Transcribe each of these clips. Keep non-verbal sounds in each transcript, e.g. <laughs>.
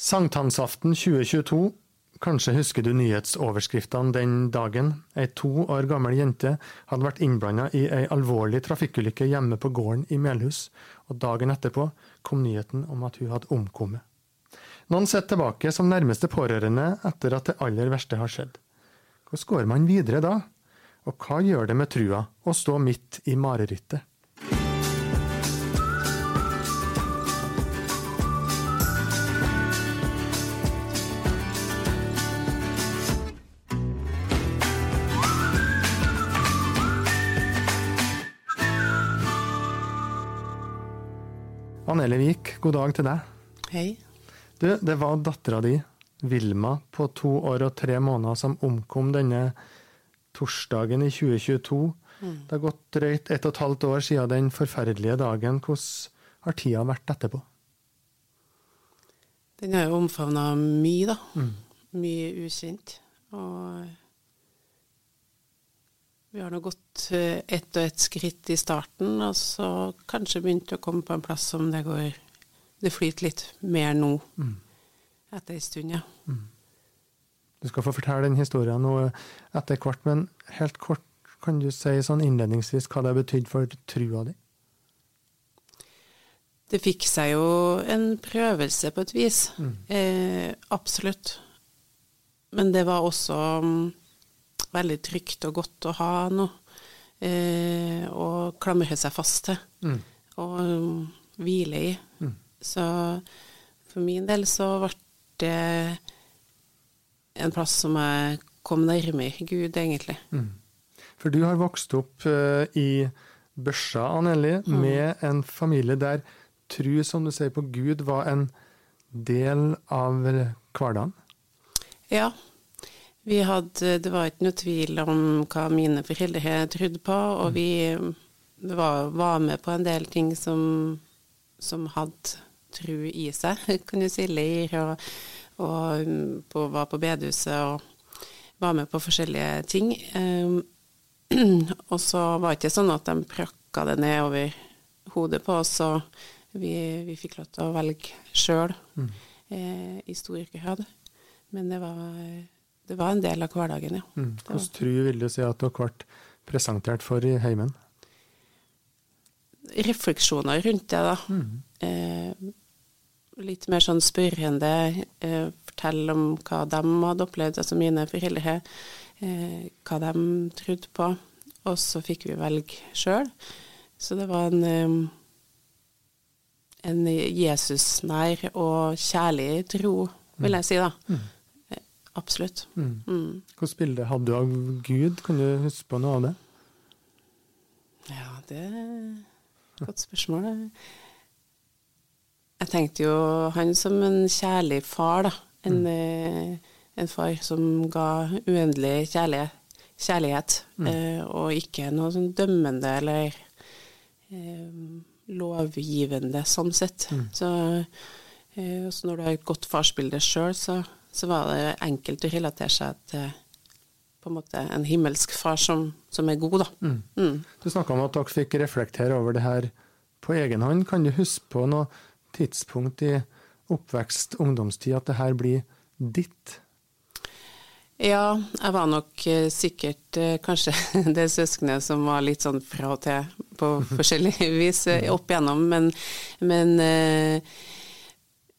Sankthansaften 2022. Kanskje husker du nyhetsoverskriftene den dagen. Ei to år gammel jente hadde vært innblanda i ei alvorlig trafikkulykke hjemme på gården i Melhus, og dagen etterpå kom nyheten om at hun hadde omkommet. Noen sitter tilbake som nærmeste pårørende etter at det aller verste har skjedd. Hvordan går man videre da? Og hva gjør det med trua å stå midt i marerittet? Annele Vik, god dag til deg. Hei. Du, det var dattera di, Vilma, på to år og tre måneder, som omkom denne torsdagen i 2022. Mm. Det har gått drøyt ett og et halvt år siden den forferdelige dagen. Hvordan har tida vært etterpå? Den har jo omfavna mye, da. Mm. Mye ukjent. Og vi har nå gått eh, ett og ett skritt i starten, og så kanskje begynt å komme på en plass som det går Det flyter litt mer nå, mm. etter ei stund, ja. Mm. Du skal få fortelle den historien nå etter hvert, men helt kort kan du si sånn innledningsvis hva det har betydd for trua di? Det fikk seg jo en prøvelse på et vis. Mm. Eh, absolutt. Men det var også veldig trygt og godt å ha noe eh, å klamre seg fast til mm. og um, hvile i. Mm. Så for min del så ble det en plass som jeg kom nærmere Gud, egentlig. Mm. For du har vokst opp uh, i Børsa, Anneli, mm. med en familie der tru, som du sier, på Gud var en del av hverdagen? Ja, vi hadde, det var ikke noe tvil om hva mine foreldre trodde på, og vi var, var, med på en del ting som, som hadde tro i seg, <laughs> kan du si. Leir og, og på, var på bedehuset og var med på forskjellige ting. Um, <clears throat> og så var det ikke sånn at de prakka det ned over hodet på oss, så vi, vi fikk lov til å velge sjøl mm. eh, i stor grad. Men det var det var en del av hverdagen, ja. Mm. Hvordan tru vil du si at dere ble presentert for i heimen? Refleksjoner rundt det, da. Mm. Eh, litt mer sånn spørrende. Eh, fortelle om hva de hadde opplevd, altså mine foreldre. Eh, hva de trodde på. Og så fikk vi velge sjøl. Så det var en, eh, en Jesus-nær og kjærlig tro, vil jeg si, da. Mm. Absolutt. Mm. Mm. Hvilket bilde hadde du av Gud? Kan du huske på noe av det? Ja, det er et godt spørsmål. Jeg tenkte jo han som en kjærlig far, da. En, mm. Eh, en far som ga uendelig kjærlighet. kjærlighet mm. eh, og ikke noe sånn dømmende eller eh, lovgivende, sånn sett. Mm. Så, eh, når du har et godt farsbilde sjøl, så så var det enkelt å relatere seg til på en måte en himmelsk far som, som er god, da. Mm. Mm. Du snakka om at dere fikk reflektere over det her på egen hånd. Kan du huske på noe tidspunkt i oppvekst, ungdomstid, at det her blir ditt? Ja, jeg var nok eh, sikkert eh, kanskje <laughs> det søskenet som var litt sånn fra og til på forskjellig <laughs> vis eh, opp igjennom, men, men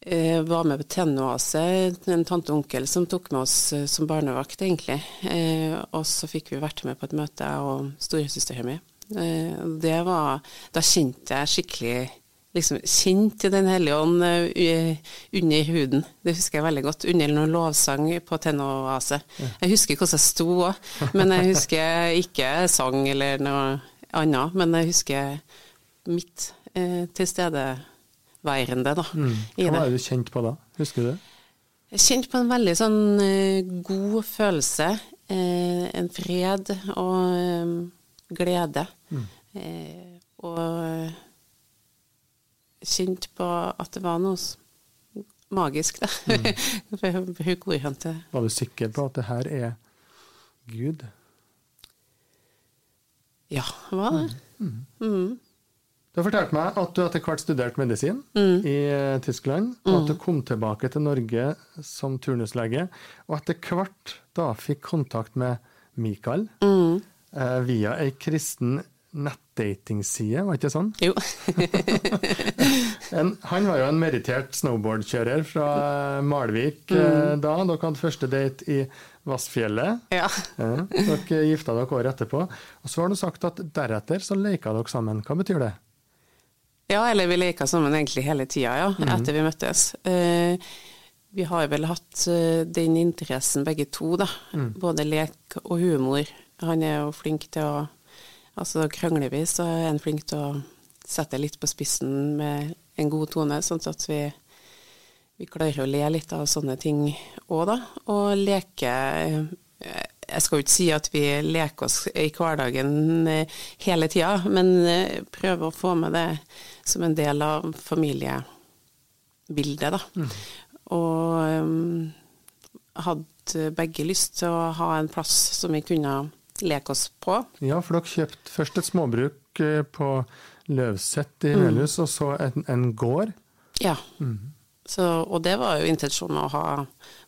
eh, jeg var med på Tennoase, en tante og onkel som tok med oss eh, som barnevakt, egentlig. Eh, og så fikk vi vært med på et møte, jeg og storesøstera mi. Eh, det var Da kjente jeg skikkelig liksom kjente Den hellige ånd under huden. Det husker jeg veldig godt. Under noen lovsang på Tennoase. Jeg husker hvordan jeg sto òg, men jeg husker ikke sang eller noe annet. Men jeg husker mitt eh, til stede værende, da. Mm. Hva var det du kjente på da? Husker du det? Jeg kjente på en veldig sånn uh, god følelse. Uh, en fred og um, glede. Mm. og kjente på at det var noe magisk, da. Mm. <laughs> var du sikker på at det her er Gud? Ja, var det. Mm. mm. Du har fortalt meg at du etter hvert studerte medisin mm. i eh, Tyskland, og at du mm. kom tilbake til Norge som turnuslege, og etter hvert da fikk kontakt med Mikael mm. eh, via ei kristen nettdatingside, var ikke sånn? Jo. <laughs> en, han var jo en merittert snowboardkjører fra Malvik mm. eh, da. Dere hadde første date i Vassfjellet. Ja. eh, Dere gifta dere året etterpå. Og så har du sagt at deretter så leka dere sammen. Hva betyr det? Ja, eller vi leka sammen egentlig hele tida, ja, mm. etter vi møttes. Eh, vi har vel hatt uh, den interessen begge to, da. Mm. Både lek og humor. Han er jo flink til å Altså krangler vi, så er han flink til å sette litt på spissen med en god tone, sånn at vi vi klarer å le litt av sånne ting òg, da. Og leke Jeg skal jo ikke si at vi leker oss i hverdagen eh, hele tida, men eh, prøver å få med det som en del av familiebildet, da. Mm. Og um, hadde begge lyst til å ha en plass som vi kunne leke oss på. Ja, for dere kjøpte først et småbruk på Løvset i Melhus, mm. og så en, en gård. Ja. Mm. Så, og det var jo intensjonen å ha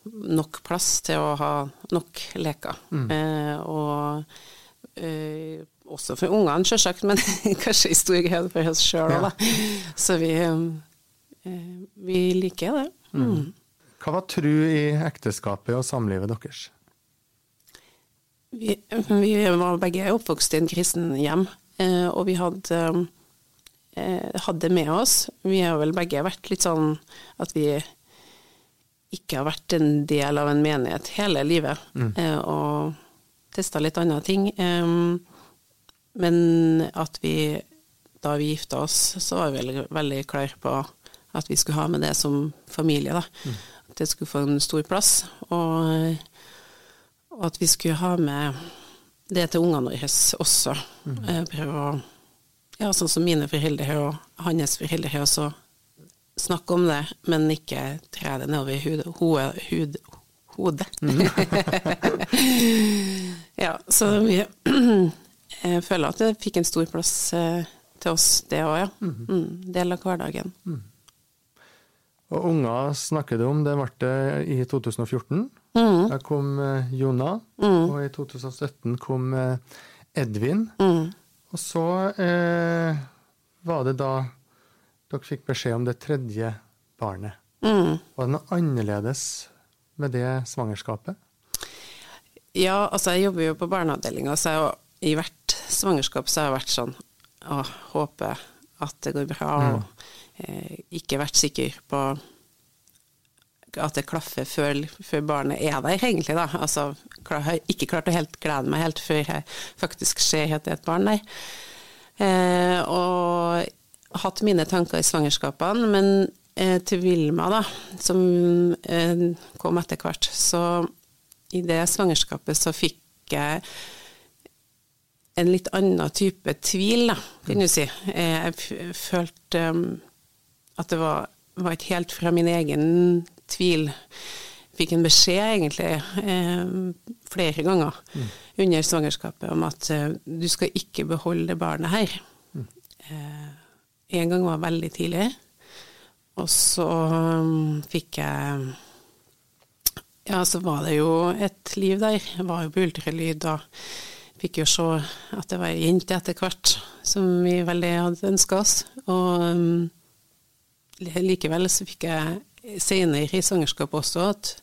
nok plass til å ha nok leker. Mm. Eh, og eh, også for ungene, selvsagt, men <laughs> kanskje i stor grad for oss sjøl òg, da. Så vi, eh, vi liker det. Mm. mm. Hva var tru i ekteskapet og samlivet deres? Vi, vi var begge oppvokst i en kristen hjem, eh, og vi hadde eh, hadde med oss. Vi har vel begge vært litt sånn at vi ikke har vært en del av en menighet hele livet, mm. eh, og testa litt andre ting. Eh, men at vi, da vi gifta oss, så var vi veldig, veldig klare på at vi skulle ha med det som familie, da. Mm. At det skulle få en stor plass. Og, og at vi skulle ha med det til ungene våre også. Mm. Eh, prøve å ja, sånn som mine foreldre og hans foreldre også snakke om det, men ikke tre det nedover i hud, hud, hodet. Mm. <laughs> ja, så vi <clears throat> jeg føler at det fikk en stor plass eh, til oss, det òg, ja. Mm. Mm, del av hverdagen. Mm. Og unger snakker du om, det ble det i 2014. Mm. Da kom eh, Jona, mm. og i 2017 kom eh, Edvin. Mm. Og så eh, var det da dere fikk beskjed om det tredje barnet. Mm. Var det noe annerledes med det svangerskapet? Ja, altså jeg jobber jo på barneavdelinga, så jeg, i hvert svangerskap så har jeg vært sånn å, håpe at det går bra, mm. og eh, ikke vært sikker på at det klaffer før, før, barnet er der, egentlig. da. Altså, jeg har ikke klart å helt glede meg helt før jeg faktisk ser at det er et barn der. Eh, og hatt mine tanker i svangerskapene, men eh, til Vilma, da, som eh, kom etter hvert, så i det svangerskapet så fikk jeg en litt annen type tvil, da, kan du si. Eh, jeg følte um, at det var, var et helt fra min egen tvil. Fikk en beskjed, egentlig, eh, flere ganger mm. under svangerskapet om at eh, du skal ikke beholde det barnet her. Mm. Eh, en gang var veldig tidlig, og så um, fikk jeg Ja, så var det jo et liv der. Jeg var jo på ultralyd og fikk jo se at det var ei jente etter hvert, som vi veldig hadde ønska oss. Og um, likevel så fikk jeg senere i svangerskapet også at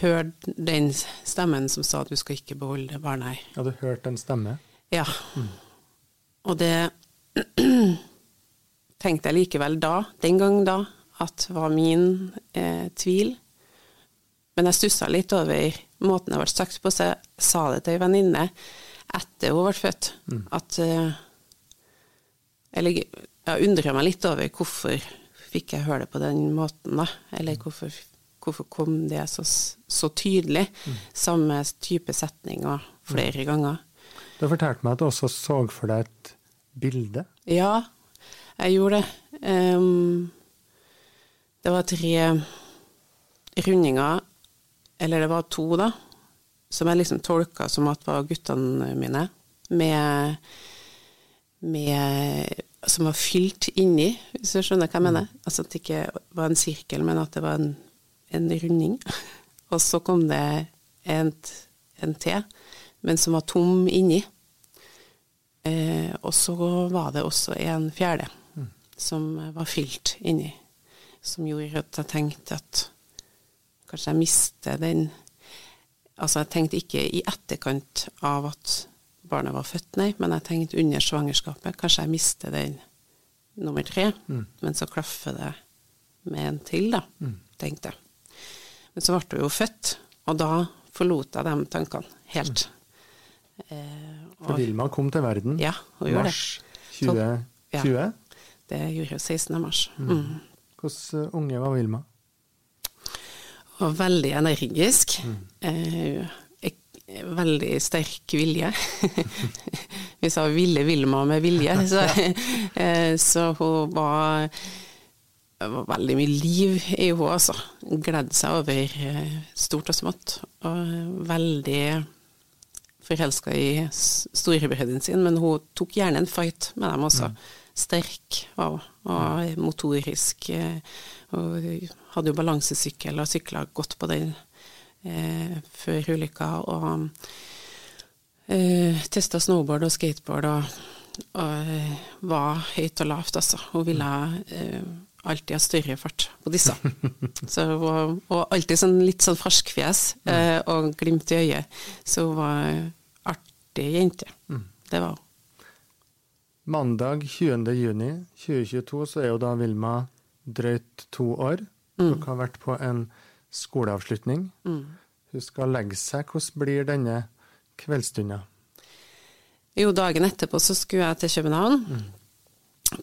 hørte den stemmen som sa at du skal ikke beholde barnet her. Ja, du hørte en stemme? Ja. Mm. Og det tenkte jeg likevel da, den gang da, at var min eh, tvil. Men jeg stussa litt over måten det ble sagt på, så jeg sa det til ei venninne etter hun ble født. Mm. At eh, Eller jeg undra meg litt over hvorfor fikk jeg høre det på den måten, da? Eller hvorfor, hvorfor kom det så, så tydelig? Mm. Samme type setninger flere mm. ganger. Du fortalte meg at du også så for deg et bilde? Ja, jeg gjorde det. Um, det var tre rundinger, eller det var to, da, som jeg liksom tolka som at var guttene mine, med, med som var fylt inni, hvis du skjønner hva jeg mener. Altså at det ikke var en sirkel, men at det var en, en runding. <laughs> Og så kom det en, en til, men som var tom inni. Eh, og så var det også en fjerde mm. Som var fylt inni, som gjorde at jeg tenkte at kanskje jeg mister den Altså, jeg tenkte ikke i etterkant av at barnet var født, nei, men jeg tenkte under svangerskapet. Kanskje jeg mister den nummer tre, mm. men så klaffer det med en til, da, mm. tenkte jeg. Men så ble hun jo født, og da forlot jeg de tankene helt. Mm. Eh, For Vilma kom til verden ja, mars 2020? Ja, det gjorde hun 16. mars. Mm. mm. Hvordan eh, unge var Vilma? Og veldig energisk. Mm. Eh, veldig sterk vilje. <laughs> Vi sa 'ville Vilma med vilje', <laughs> så, eh, så hun var, var veldig mye liv i henne, altså. Gledde seg over eh, stort og smått. Og veldig forelska i storebrødrene sine, men hun tok gjerne en fight med dem også. Mm. Sterk og, og motorisk. Eh, og hadde jo balansesykkel og sykla godt på den eh, før ulykka. Og eh, testa snowboard og skateboard og, og eh, var høyt og lavt, altså. Hun ville eh, alltid ha større fart på disse. <laughs> Så, og, og alltid sånn litt sånn ferskfjes eh, og glimt i øyet. Så hun var artig jente. Mm. Det var hun. Mandag 20.6.2022 så er jo da Vilma drøyt to år. Dere mm. har vært på en skoleavslutning. Mm. Hun skal legge seg. Hvordan blir denne kveldsstunda? Jo, dagen etterpå så skulle jeg til København. Mm.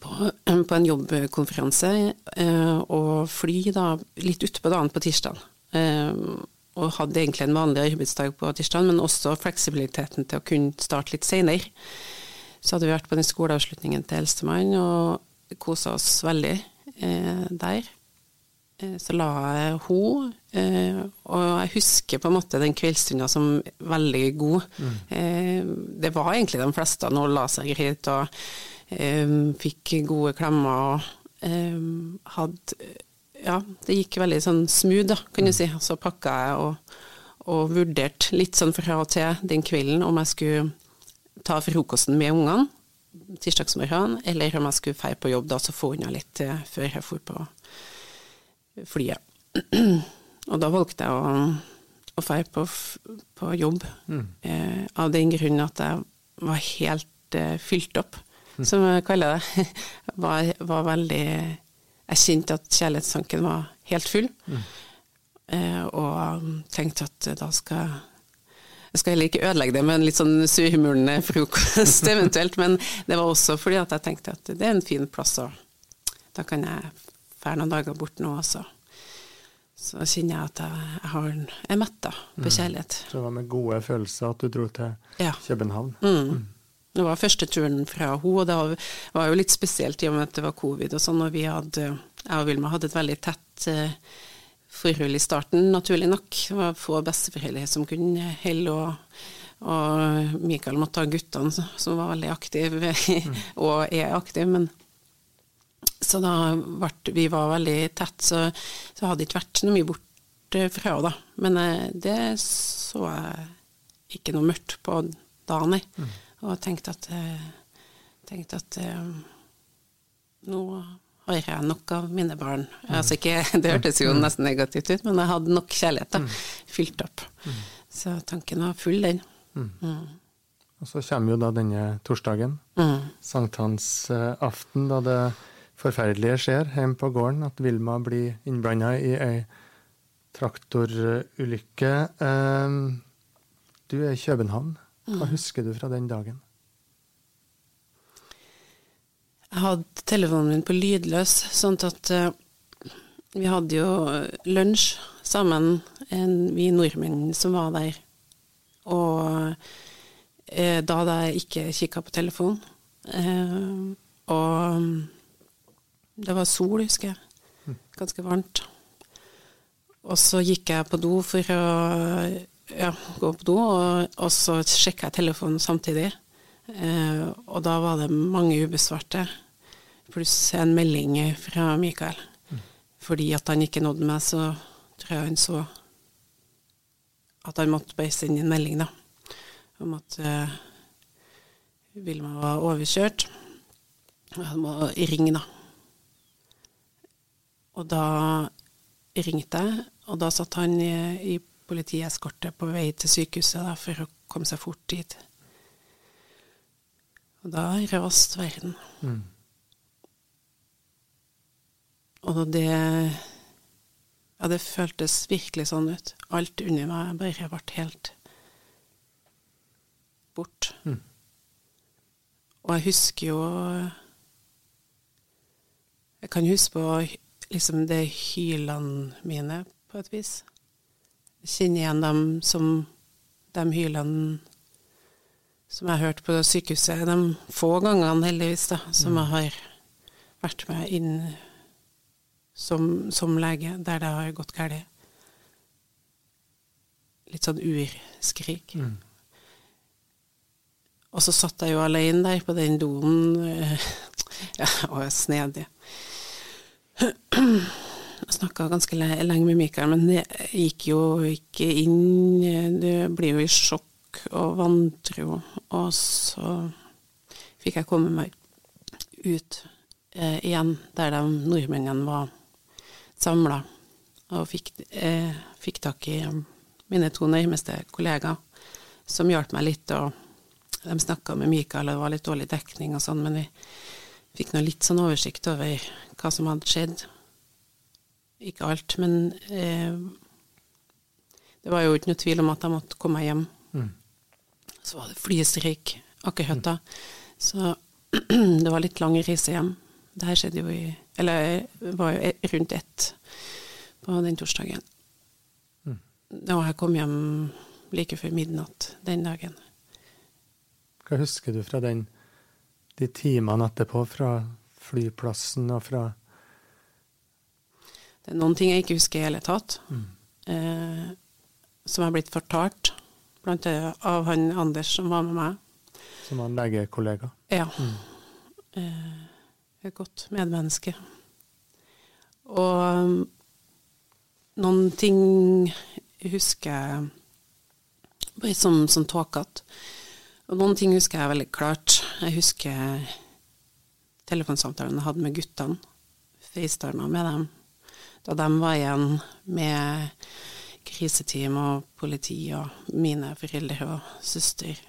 På, på, en jobbkonferanse, eh, og fly da litt utpå dagen på tirsdag. Eh, og hadde egentlig en vanlig arbeidsdag på tirsdag, men også fleksibiliteten til å kunne starte litt seinere. Så hadde vi vært på den skoleavslutningen til eldstemann og kosa oss veldig eh, der. Eh, så la jeg henne, eh, og jeg husker på en måte den kveldsstunda som veldig god. Mm. Eh, det var egentlig de fleste nå la seg greit og fikk gode klemmer og hadde Ja, det gikk veldig sånn smooth, da, kan du mm. si. Så pakka jeg og, og vurderte litt sånn fra og til den kvelden om jeg skulle ta frokosten med ungene tirsdagsmorgenen, eller om jeg skulle feire på jobb da, så få unna litt før jeg dro på flyet. <clears throat> Og da valgte jeg å, å feire på, på, jobb, mm. eh, av den grunn at jeg var helt eh, fylt opp, mm. som jeg kaller det. <laughs> var, var, veldig Jeg kjente at kjærlighetstanken var helt full, mm. eh, og tenkte at da skal jeg jeg skal heller ikke ødelegge det med en litt sånn surmulende frokost <laughs> eventuelt, men det var også fordi at jeg tenkte at det er en fin plass, og da kan jeg drar noen dager bort nå også, så kjenner jeg at jeg, har, er metta på mm. kjærlighet. Så det var med gode følelser at du dro til ja. København? Mm. Mm. Det var første turen fra henne, og det var jo litt spesielt i og med at det var covid og sånn, og vi hadde, jeg og Vilma hadde et veldig tett eh, forhold i starten, naturlig nok. Det var få besteforeldre som kunne holde, og, og Mikael måtte ha guttene, som var veldig aktive, mm. <laughs> og er aktive, men så da ble vi var veldig tett, så, så hadde det ikke vært noe mye bort fra henne, da. Men eh, det så jeg ikke noe mørkt på da, nei. Mm. Og tenkte at, eh, tenkte at eh, nå har jeg nok av mine barn. Mm. Altså ikke, <laughs> det hørtes jo mm. nesten negativt ut, men jeg hadde nok kjærlighet da, mm. fylt opp. Mm. Så tanken var full, den. Mm. Og så kommer jo da denne torsdagen, mm. sankthansaften, da det forferdelige skjer hjemme på gården, at Vilma blir innblanda i ei traktorulykke. Ehm, du er i København. Hva mm. husker du fra den dagen? Jeg hadde telefonen min på lydløs, sånn at uh, vi hadde jo lunsj sammen, en, vi nordmenn som var der. Og uh, da hadde jeg ikke kikka på telefonen. Uh, og det var sol, husker jeg. Ganske varmt. Og så gikk jeg på do for å ja, gå på do, og, og så sjekka jeg telefonen samtidig. Eh, og da var det mange ubesvarte pluss en melding fra Mikael. Fordi at han ikke nådde meg, så tror jeg han så at han måtte bare sende en melding, da. Om at uh, Vilma var overkjørt. Han må ringe, da. Og da ringte jeg, og da satt han i, i politieskorte på vei til sykehuset da, for å komme seg fort dit. Og da raste verden. Mm. Og det Ja, det føltes virkelig sånn ut. Alt under meg bare ble helt bort. Mm. Og jeg husker jo Jeg kan huske på liksom det hylene mine, på et vis. Jeg kjenner igjen dem som de hylene som jeg har hørt på sykehuset de få gangene, heldigvis, da, som jeg har vært med inn som, som lege, der det har gått galt. Litt sånn urskrik. Mm. Og så satt jeg jo alene der på den doen. eh, <laughs> Ja, og snedig. Jeg <clears throat> snakka ganske lenge med Mikael, men det gikk jo ikke inn. Du blir jo i sjokk og vantro. Og så fikk jeg komme meg ut eh, igjen, der de nordmennene var samla, og fikk, eh, fikk tak i mine to nærmeste kollegaer, som hjalp meg litt. og De snakka med Mikael, og det var litt dårlig dekning og sånn, men vi fikk nå litt sånn oversikt over hva som hadde skjedd. Ikke alt, men eh, det var jo ikke noe tvil om at jeg måtte komme meg hjem. Mm. Så var det flystreik da. Så <clears throat> det var litt lang reise hjem. Det her skjedde jo i Eller var jo rundt ett på den torsdagen. Mm. Og jeg kom hjem like før midnatt den dagen. Hva husker du fra den, de timene etterpå, fra flyplassen og fra Det er noen ting jeg ikke husker i hele tatt, Mm. eh, som er blitt fortalt, blant annet av han Anders som var med meg. som var en legekollega? Ja. Eh, et godt medmenneske. Og um, noen ting husker jeg bare som, som tåkete. Og noen ting husker jeg veldig klart. Jeg husker telefonsamtalen jeg hadde med guttene. FaceTima med dem. Da de var igjen med kriseteam og politi og mine foreldre og søster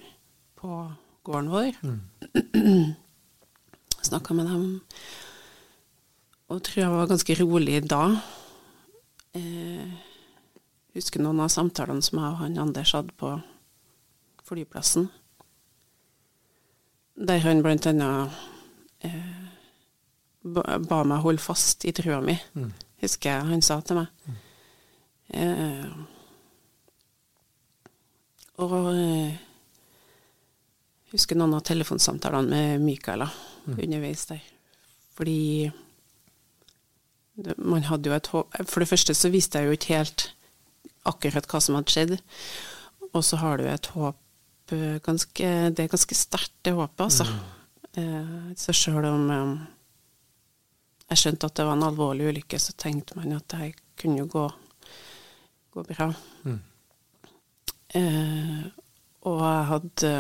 på gården vår. Snakka med dem. Og tror jeg var ganske rolig da. Eh, husker noen av samtalene som jeg og han Anders hadde på flyplassen. Der han blant annet eh, ba, ba meg holde fast i trua mi, Mm. husker jeg han sa til meg. Eh, og eh, husker noen av telefonsamtalene med Michaela mm. underveis der. Fordi det, man hadde jo et håp For det første så visste jeg jo ikke helt akkurat hva som hadde skjedd. Og så har du et håp eh, ganske, Det er ganske sterkt, det håpet, altså. Eh, så sjøl om eh, jeg skjønte at det var en alvorlig ulykke, så tenkte man at det kunne jo gå, gå bra. Mm. Eh, og jeg hadde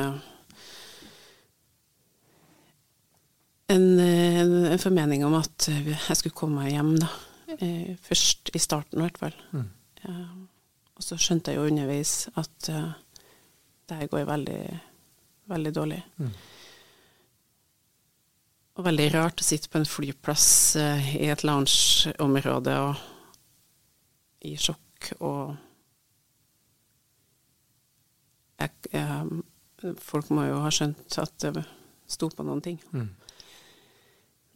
en, en, en formening om at jeg skulle komme meg hjem, da. Eh, først i starten, i hvert fall. Mm. Eh, og så skjønte jeg jo underveis at eh, det her går veldig, veldig dårlig. Mm. Og veldig rart å sitte på en flyplass i et loungeområde og i sjokk og jeg, jeg, Folk må jo ha skjønt at det sto på noen ting. Mm.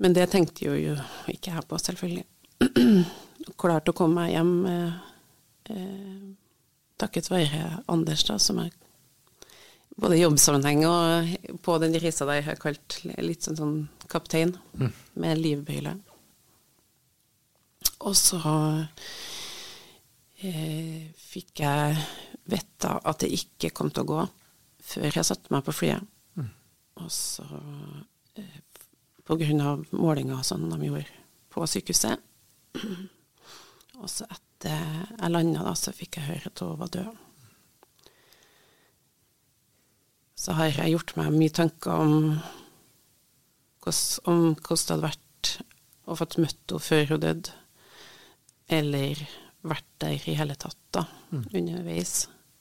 Men det tenkte jo, jo ikke jeg på, selvfølgelig. <clears throat> Klarte å komme meg hjem eh, takket være Anders, da, som er både i jobbsammenheng og på den reisa der jeg har kalt litt sånn, sånn kaptein, Mm. med livbriller. Og så eh, fikk jeg vite at det ikke kom til å gå før jeg satte meg på flyet. Mm. Og så eh, på grunn av målinger som de gjorde på sykehuset. <clears throat> Og så etter jeg landa, da, så fikk jeg høre at hun var død. Så har jeg gjort meg mye tanker om hvordan, om hvordan det hadde vært å fått møtt henne før hun døde, eller vært der i hele tatt, da, mm. underveis.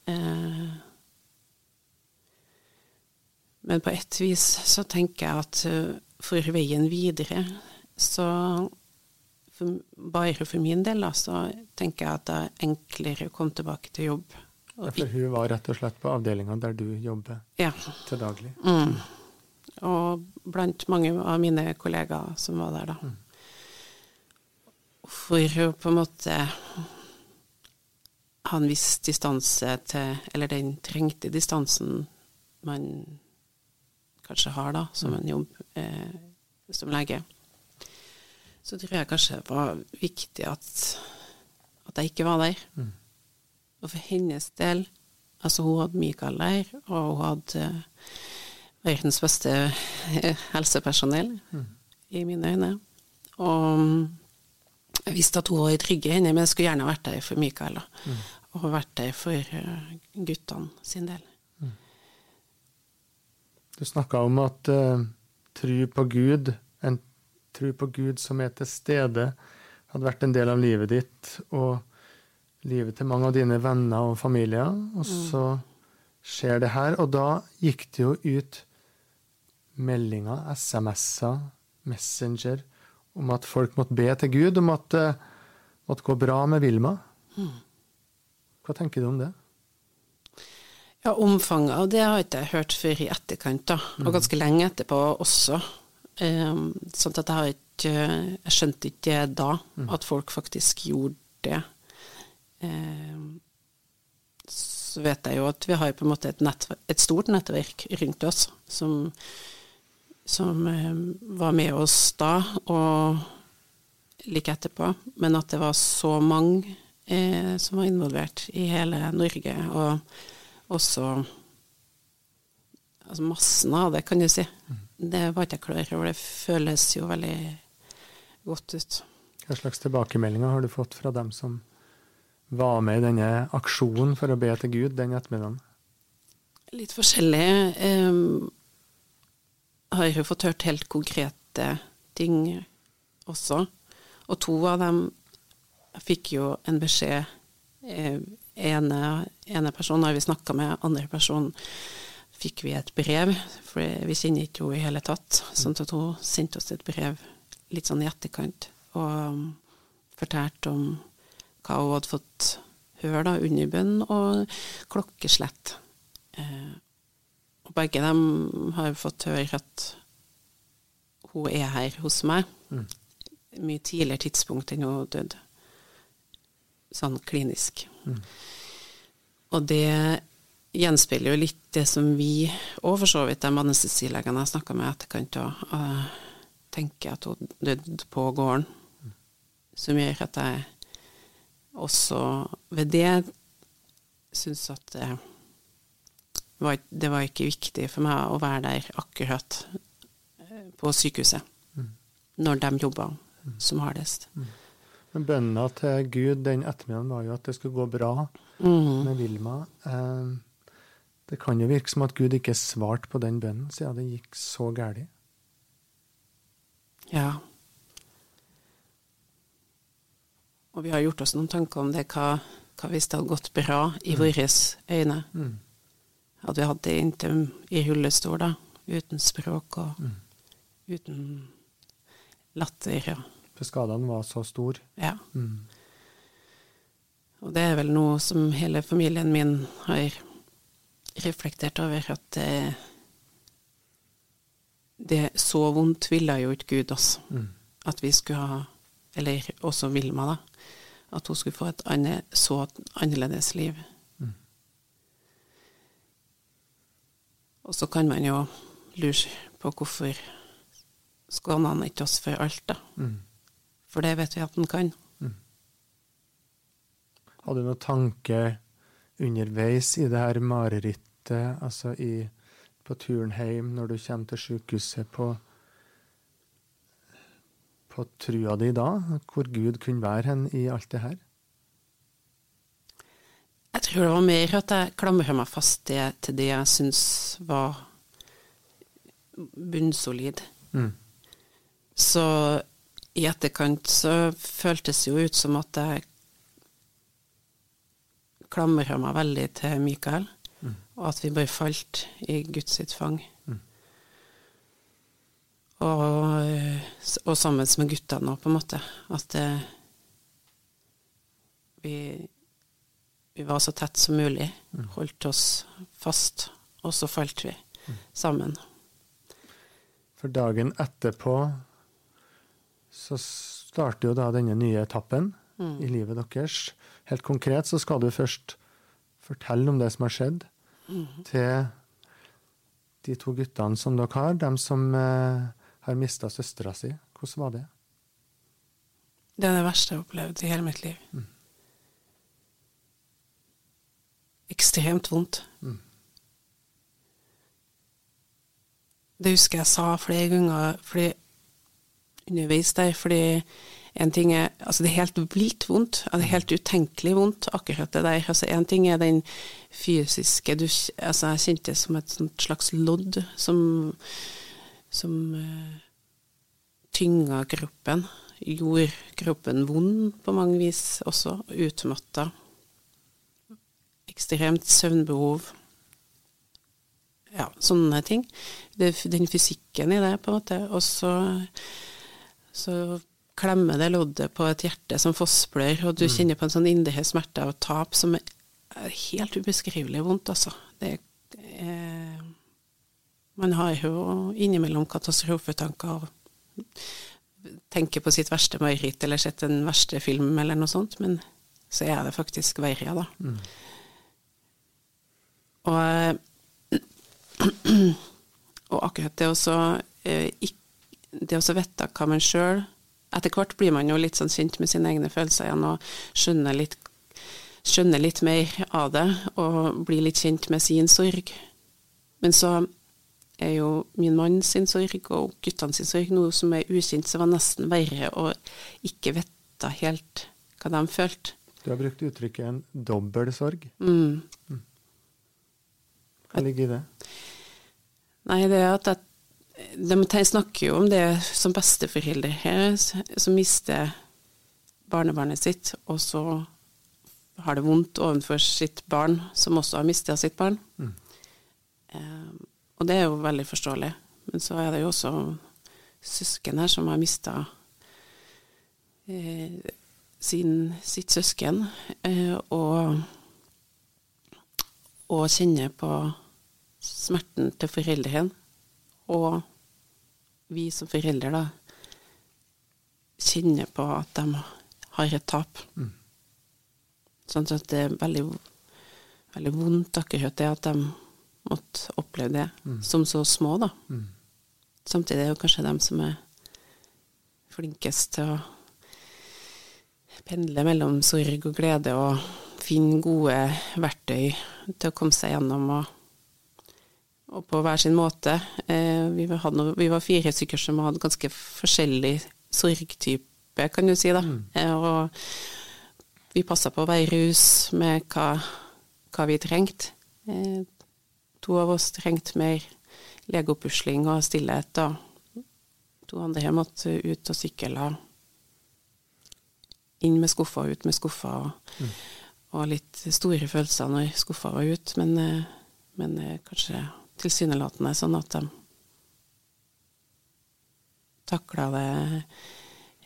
Eh, men på et vis så tenker jeg at eh, for veien videre, så for, bare for min del, da, så tenker jeg at det er enklere å komme tilbake til jobb. Ja, for hun var rett og slett på avdelinga der du jobber ja. til daglig? Mm. Og blant mange av mine kollegaer som var der, da. Mm. For å på en måte ha en viss distanse til Eller den trengte distansen man kanskje har da, som mm. en jobb eh, som lege. Så tror jeg kanskje det var viktig at, at jeg ikke var der. Mm. Og for hennes del Altså, hun hadde Mikael der, og hun hadde verdens beste eh, helsepersonell, mm. i mine øyne. Og jeg visste at hun var i trygge hender, men jeg skulle gjerne vært der for Mikael. Mm. Og der for eh, guttene sin del. Mm. Du snakka om at uh, tro på Gud, en tro på Gud som er til stede, hadde vært en del av livet ditt. og livet til mange av dine venner og familier. Og mm. så skjer det her. Og da gikk det jo ut meldinger, SMS-er, Messenger, om at folk måtte be til Gud om at det måtte gå bra med Vilma. Mm. Hva tenker du om det? Ja, Omfanget av det har jeg ikke hørt før i etterkant, da. og mm. ganske lenge etterpå også. Um, sånn at jeg har ikke Jeg skjønte ikke da, at folk faktisk gjorde det. Eh, så vet jeg jo at vi har på en måte et, et stort nettverk rundt oss som, som eh, var med oss da, og like etterpå. Men at det var så mange eh, som var involvert i hele Norge, og også altså massen av det, kan du si. Mm. Det var ikke jeg klar over. Det føles jo veldig godt ut. Hva slags tilbakemeldinger har du fått fra dem som var med i denne aksjonen for å be til Gud den ettermiddagen? Litt forskjellig. Um, har jo fått hørt helt konkrete ting også. Og to av dem fikk jo en beskjed. Eh, ene, ene personen har vi snakka med, andre person fikk vi et brev, for vi kjenner ikke henne i hele tatt. Sånn at hun sendte oss et brev litt sånn i etterkant og um, fortalte om hva hun hadde fått høre da, under bønn og klokkeslett. Eh, og begge dem har fått høre at hun er her hos meg. Mm. Mye tidligere tidspunkt enn hun døde. Sånn klinisk. Mm. Og det gjenspeiler jo litt det som vi, og for så vidt de anestesilegene jeg snakka med etterkant, òg, uh, tenker at hun døde på gården. Mm. Som gjør at jeg også ved det syns at det var, det var ikke viktig for meg å være der akkurat eh, på sykehuset mm. når de jobba mm. som hardest. Mm. Bønna til Gud den ettermiddagen var jo at det skulle gå bra mm. med Vilma. Eh, det kan jo virke som at Gud ikke svarte på den bønnen siden det gikk så galt. Ja. Og vi har gjort oss noen tanker om det, hva, hva hvis det hadde gått bra i mm. våre øyne. Mm. Hadde vi hatt det inntil i rullestol, da, uten språk og mm. uten latter. Ja. For skadene var så store? Ja. Mm. Og det er vel noe som hele familien min har reflektert over, at det, det så vondt ville jo ikke Gud oss. Mm. At vi skulle ha Eller også Vilma, da at hun skulle få et annet, så annerledes liv. Mm. Og så kan man jo lure på hvorfor skåner han ikke oss for alt, da. Mm. For det vet vi at han kan. Mm. Hadde du noen tanke underveis i det her marerittet, altså i, på turen hjem, når du kommer til sykehuset på på trua di da? Hvor Gud kunne være hen i alt det her? Jeg tror det var mer at jeg klamra meg fast det, til det jeg syns var bunnsolid. Mm. Så i etterkant så føltes det jo ut som at jeg klamra meg veldig til Mikael, og at vi bare falt i Guds sitt fang. Og, og sammen med guttene òg, på en måte. At det, vi, vi var så tett som mulig. Holdt oss fast, og så falt vi sammen. For dagen etterpå så starter jo da denne nye etappen i livet deres. Helt konkret så skal du først fortelle om det som har skjedd, til de to guttene som dere har, dem som eh, har mista søstera si. Hvordan var det? Det er det verste jeg har opplevd i hele mitt liv. Ekstremt vondt. Det husker jeg sa flere ganger fordi, underveis der, fordi en ting er Altså, det er helt vilt vondt. Det er helt utenkelig vondt, akkurat det der. Altså, en ting er den fysiske du, Altså, jeg kjente det som et slags lodd som som uh, tynga kroppen. Gjorde kroppen vond på mange vis også. Utmatta. Ekstremt søvnbehov. Ja, sånne ting. Det, den fysikken i det, på en måte. Og så, så klemmer det loddet på et hjerte som fossblør, og du kjenner på en sånn indre smerte av tap som er helt ubeskrivelig vondt, altså. Det, er man har jo innimellom katastrofetanker og tenker på sitt verste mareritt eller sett den verste film eller noe sånt, men så er det faktisk verre, da. Mm. Og, <clears throat> og akkurat det også Det å vite hva man sjøl Etter hvert blir man jo litt sånn kjent med sine egne følelser igjen og skjønner litt, skjønner litt mer av det og blir litt kjent med sin sorg. Men så er jo min mann sin sorg og guttene sin sorg noe som er ukjent, så det var nesten verre å ikke vite helt hva de følte. Du har brukt uttrykket en dobbel sorg. Mm. Hva ligger i det? Nei, det er at jeg, de snakker jo om det som besteforeldre her, som mister barnebarnet sitt, og så har det vondt overfor sitt barn, som også har mista sitt barn. Mm. Um, og det er jo veldig forståelig. Men så er det jo også søsken her som har mista eh, sin, sitt søsken, eh, og, og kjenner på smerten til foreldrene. Og vi som foreldre, da, kjenner på at de har et tap. Mm. Sånn at det er veldig, veldig vondt akkurat det at de måtte oppleve det Mm. som så små, da. Mm. Samtidig er det kanskje dem som er flinkest til å pendle mellom sorg og glede og finne gode verktøy til å komme seg gjennom og, og på hver sin måte. Eh, vi, var, hadde, vi var fire stykker som hadde ganske forskjellig sorgtype, kan du si, da. Mm. Eh, og vi passa på å være rus med hva, hva vi trengte. Eh, to av oss trengte mer legopusling og stillhet, og to andre måtte ut og sykle. Inn med skuffa, ut med skuffa, og, og litt store følelser når skuffa var ut, men, men kanskje tilsynelatende sånn at de takla det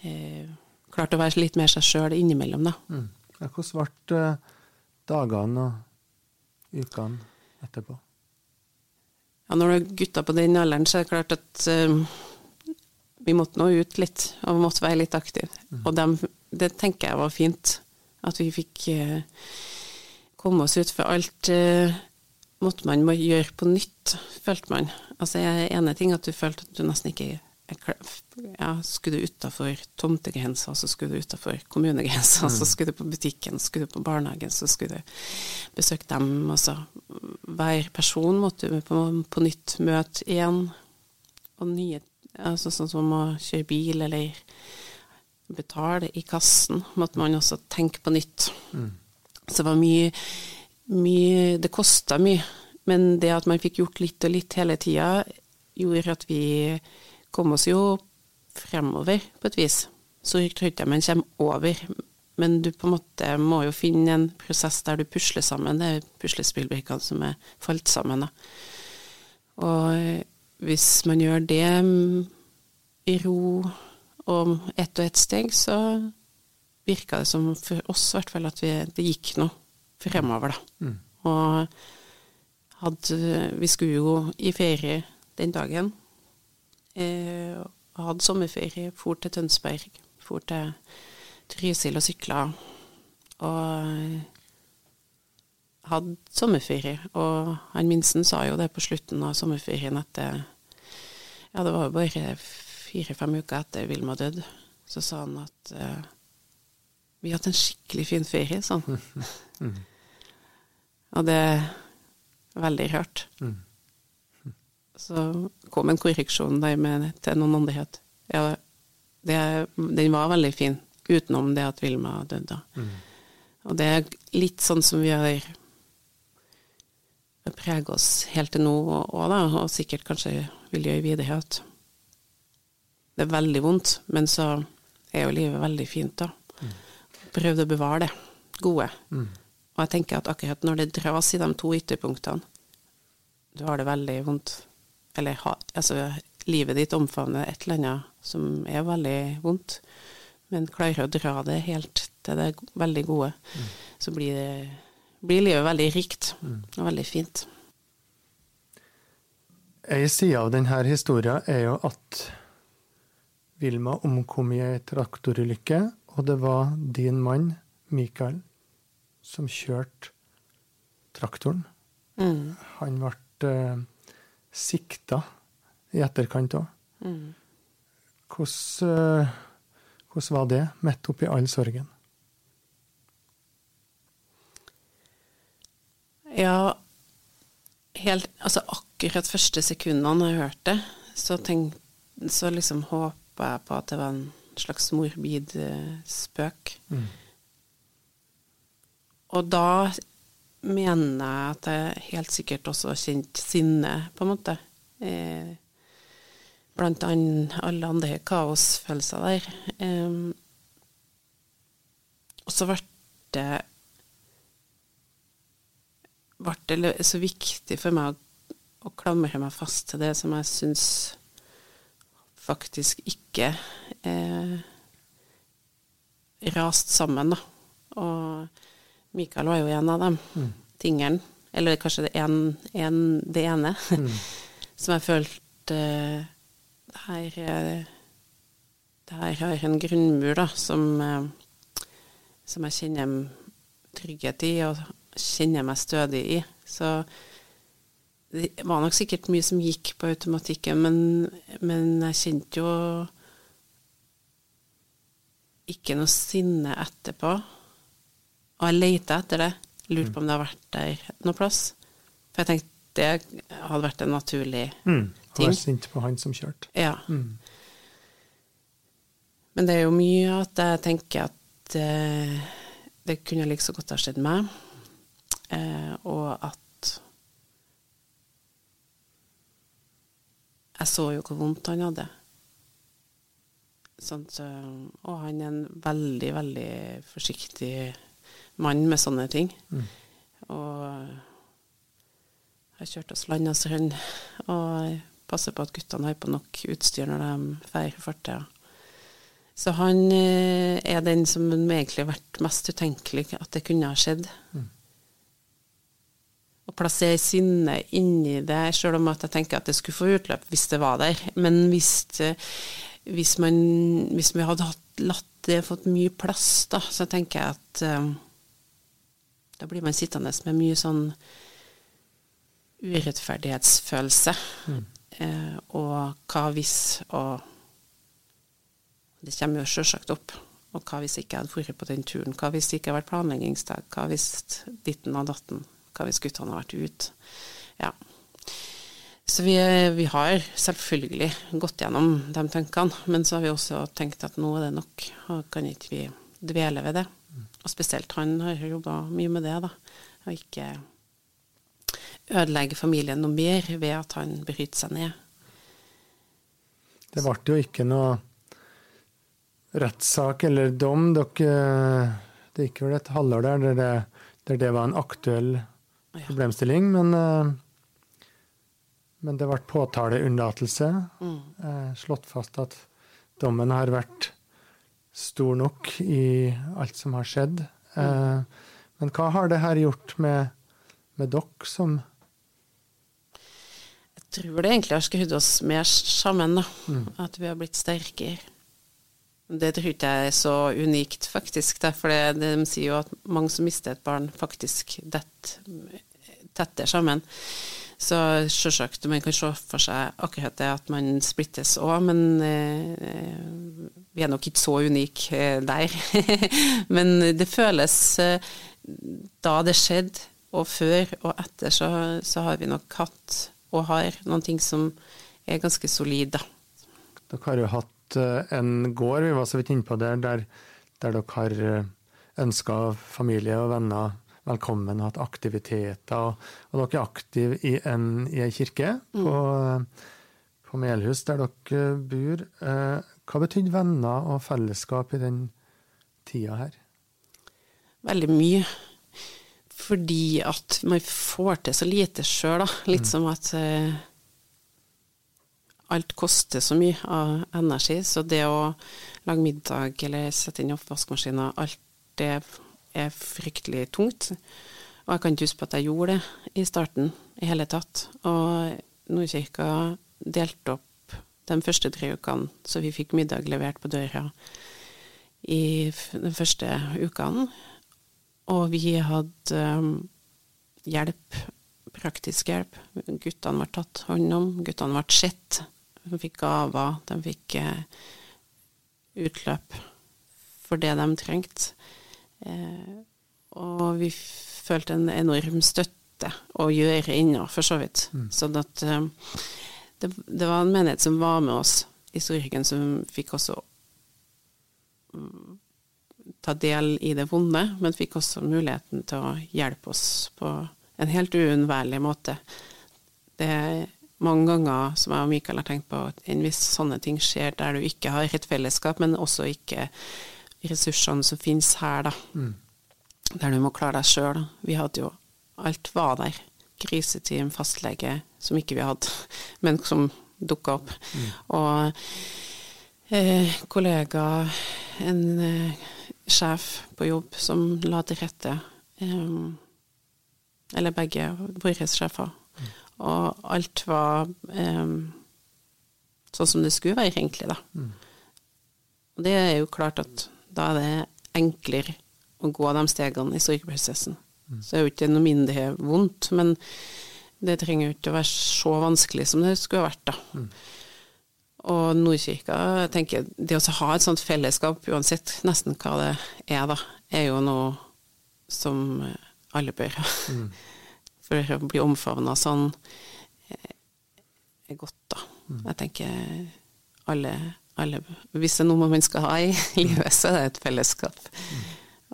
eh, Klarte å være litt mer seg sjøl innimellom, da. Mm. Ja, hvordan ble eh, dagene og ukene etterpå? Ja, når du er gutter på den alderen, så er det klart at eh, vi måtte nå ut litt, og vi måtte være litt aktive. Og dem, det tenker jeg var fint, at vi fikk eh, komme oss ut, for alt eh, måtte man må gjøre på nytt, følte man. Altså, ene ting at du følte at du nesten ikke ja, Skulle du utafor tomtegrensa, så skulle du utafor kommunegrensa, så skulle du på butikken, så skulle du på barnehagen, så skulle du besøke dem. Altså, hver person måtte du på, på nytt møte igjen, og nye Altså sånn som å kjøre bil eller betale i kassen, måtte man også tenke på nytt. Mm. Så det var mye, mye Det kosta mye, men det at man fikk gjort litt og litt hele tida, gjorde at vi kom oss jo fremover, på et vis. Så jeg tror ikke man kommer over, men du på en måte må jo finne en prosess der du pusler sammen det puslespillbrikkene som er falt sammen. Da. Og hvis man gjør det i ro og ett og ett steg, så virka det som for oss i hvert fall at vi, det gikk noe fremover, da. Mm. Og hadde, vi skulle jo i ferie den dagen. Eh, hadde sommerferie, for til Tønsberg, for til Trysil og sykla. Og hadde sommerferie. Og han minsten sa jo det på slutten av sommerferien at det, ja, det var jo bare fire-fem uker etter Vilma døde. Så sa han at eh, vi har hatt en skikkelig fin ferie, sånn. <laughs> Og det er veldig rart. Mm. Så kom en korreksjon der med, til noen at ja, det, den var veldig fin, utenom det at Vilma døde. Mm. Og det er litt sånn som vi har preget oss helt til nå òg, da, og sikkert kanskje vil gjøre videre, at det er veldig vondt, men så er jo livet veldig fint, da. Prøvde å bevare det gode. Mm. Og jeg tenker at akkurat når det dras i de to ytterpunktene, du har det veldig vondt, eller altså livet ditt omfavner et eller annet som er veldig vondt, men klarer å dra det helt til det veldig gode, så blir, det, blir livet veldig rikt og veldig fint. Ei side av denne historien er jo at Vilma omkom i ei traktorulykke, og det var din mann, Mikael, som kjørte traktoren. Mm. Han ble eh, sikta i etterkant òg. Mm. Hvordan, eh, hvordan var det, midt oppi all sorgen? Ja, helt Altså akkurat første sekundene jeg hørte det, så, tenk, så liksom håpa jeg på at det var en slags morbid eh, spøk. Mm. Og da mener jeg at jeg helt sikkert også har kjent sinne, på en måte. Eh, blant annet alle andre kaosfølelser der. Eh, og så ble det ble det så viktig for meg å, å klamre meg fast til det som jeg syns faktisk ikke eh, rast sammen, da. Og Mikael var jo en av dem Mm. tingene, eller kanskje det, en, en, det ene, Mm. <laughs> som jeg følte eh, det her, eh, det her har en grunnmur da, som, eh, som jeg kjenner trygghet i, og kjenner meg stødig i. Så det var nok sikkert mye som gikk på automatikken, men, men jeg kjente jo ikke noe sinne etterpå. Og jeg leita etter det. Lurte på om det har vært der noe plass. For jeg tenkte det hadde vært en naturlig Mm. Han Ting. var sint på han som kjørte. Ja. Mm. Men det er jo mye at jeg tenker at eh, det kunne like så godt ha skjedd meg, eh, og at Jeg så jo hvor vondt han hadde. Sånt, og han er en veldig, veldig forsiktig mann med sånne ting. Mm. Og jeg kjørte oss land og passer på at guttene har på nok utstyr når de feirer fartøya. Så han eh, er den som egentlig har vært mest utenkelig at det kunne ha skjedd. Mm. Å plassere sinne inni det, sjøl om at jeg tenker at det skulle få utløp hvis det var der. Men hvis, det, hvis, man, hvis vi hadde hatt, latt det fått mye plass, da, så tenker jeg at eh, da blir man sittende med mye sånn urettferdighetsfølelse. Mm. Eh, og hva hvis og Det kommer jo sjølsagt opp. Og hva hvis ikke jeg hadde vært på den turen? Hva hvis det ikke hadde vært planleggingsdag? Hva hvis ditten og datten? Hva hvis guttene hadde vært ute? Ja. Så vi, vi, har selvfølgelig gått gjennom de tankene, men så har vi også tenkt at nå er det nok, og kan ikke vi dvele ved det. Og spesielt han har jobba mye med det, da. Og ikke ødelegge familien noe mer ved at han bryter seg ned. Det ble jo ikke noe rettssak eller dom. Dere, det gikk vel et halvår der der det, der det var en aktuell problemstilling, men, eh, men det ble påtaleunnlatelse. Mm. Eh, slått fast at dommen har vært stor nok i alt som har skjedd. Mm. Men hva har det her gjort med, med dere som Jeg tror det egentlig har skrudd oss mer sammen, da. Mm. At vi har blitt sterkere. Det tror ikke jeg er så unikt, faktisk. For de sier jo at mange som mister et barn, faktisk detter tettere sammen. Så selvsagt, man kan se for seg akkurat det at man splittes òg, men eh, vi er nok ikke så unike eh, der. <laughs> men det føles eh, Da det skjedde, og før og etter, så, så, har vi nok hatt, og har, noen ting som er ganske solide. Dere har jo hatt Eh, en gård, vi var så vidt inne på der, der dere har eh, ønska familie og venner velkommen, og hatt aktiviteter. Og, dere er aktive i en, i en kirke mm. på, på, Melhus, der dere bor. Eh, hva betydde venner og fellesskap i den tida her? Veldig mye. Fordi at man får til så lite sjøl, da. Litt mm. som at alt koster så mye av energi, så det å lage middag eller sette inn oppvaskmaskiner, alt det er fryktelig tungt. Og jeg kan ikke huske på at jeg gjorde det i starten i hele tatt. Og Nordkirka delte opp de første tre ukene, så vi fikk middag levert på døra i de første ukene. Og vi hadde um, hjelp, praktisk hjelp. Guttene ble tatt hånd om, guttene ble sett. De fikk gaver, de fikk eh, utløp for det de trengte. Eh, og vi følte en enorm støtte å gjøre ennå, for så vidt. Mm. Sånn at eh, det, det, var en menighet som var med oss i Storhyggen, som fikk også mm, ta del i det vonde, men fikk også muligheten til å hjelpe oss på en helt uunnværlig måte. Det er mange ganger, som jeg og Mikael har tenkt på, at hvis sånne ting skjer der du ikke har et fellesskap, men også ikke ressursene som finnes her, da. Mm. Der du må klare deg sjøl. Vi hadde jo Alt var der. Kriseteam, fastlege, som ikke vi hadde, <laughs> men som dukka opp. Mm. Og eh, kollega, en eh, sjef på jobb som la til rette. Eh, eller begge våre sjefer og alt var um, sånn som det skulle være, egentlig, da. Mm. Og det er jo klart at da er det enklere å gå de stegene i sorgprosessen. Mm. Så er jo ikke noe mindre vondt, men det trenger jo ikke å være så vanskelig som det skulle vært, da. Mm. Og Nordkirka, jeg tenker, det å ha et sånt fellesskap, uansett nesten hva det er, da, er jo noe som alle bør ha. Mm. <laughs> For å bli omfavna sånn eh, er godt, da. Mm. Jeg tenker alle, alle, Hvis det er noe man skal ha i livet, så er det et fellesskap. Mm.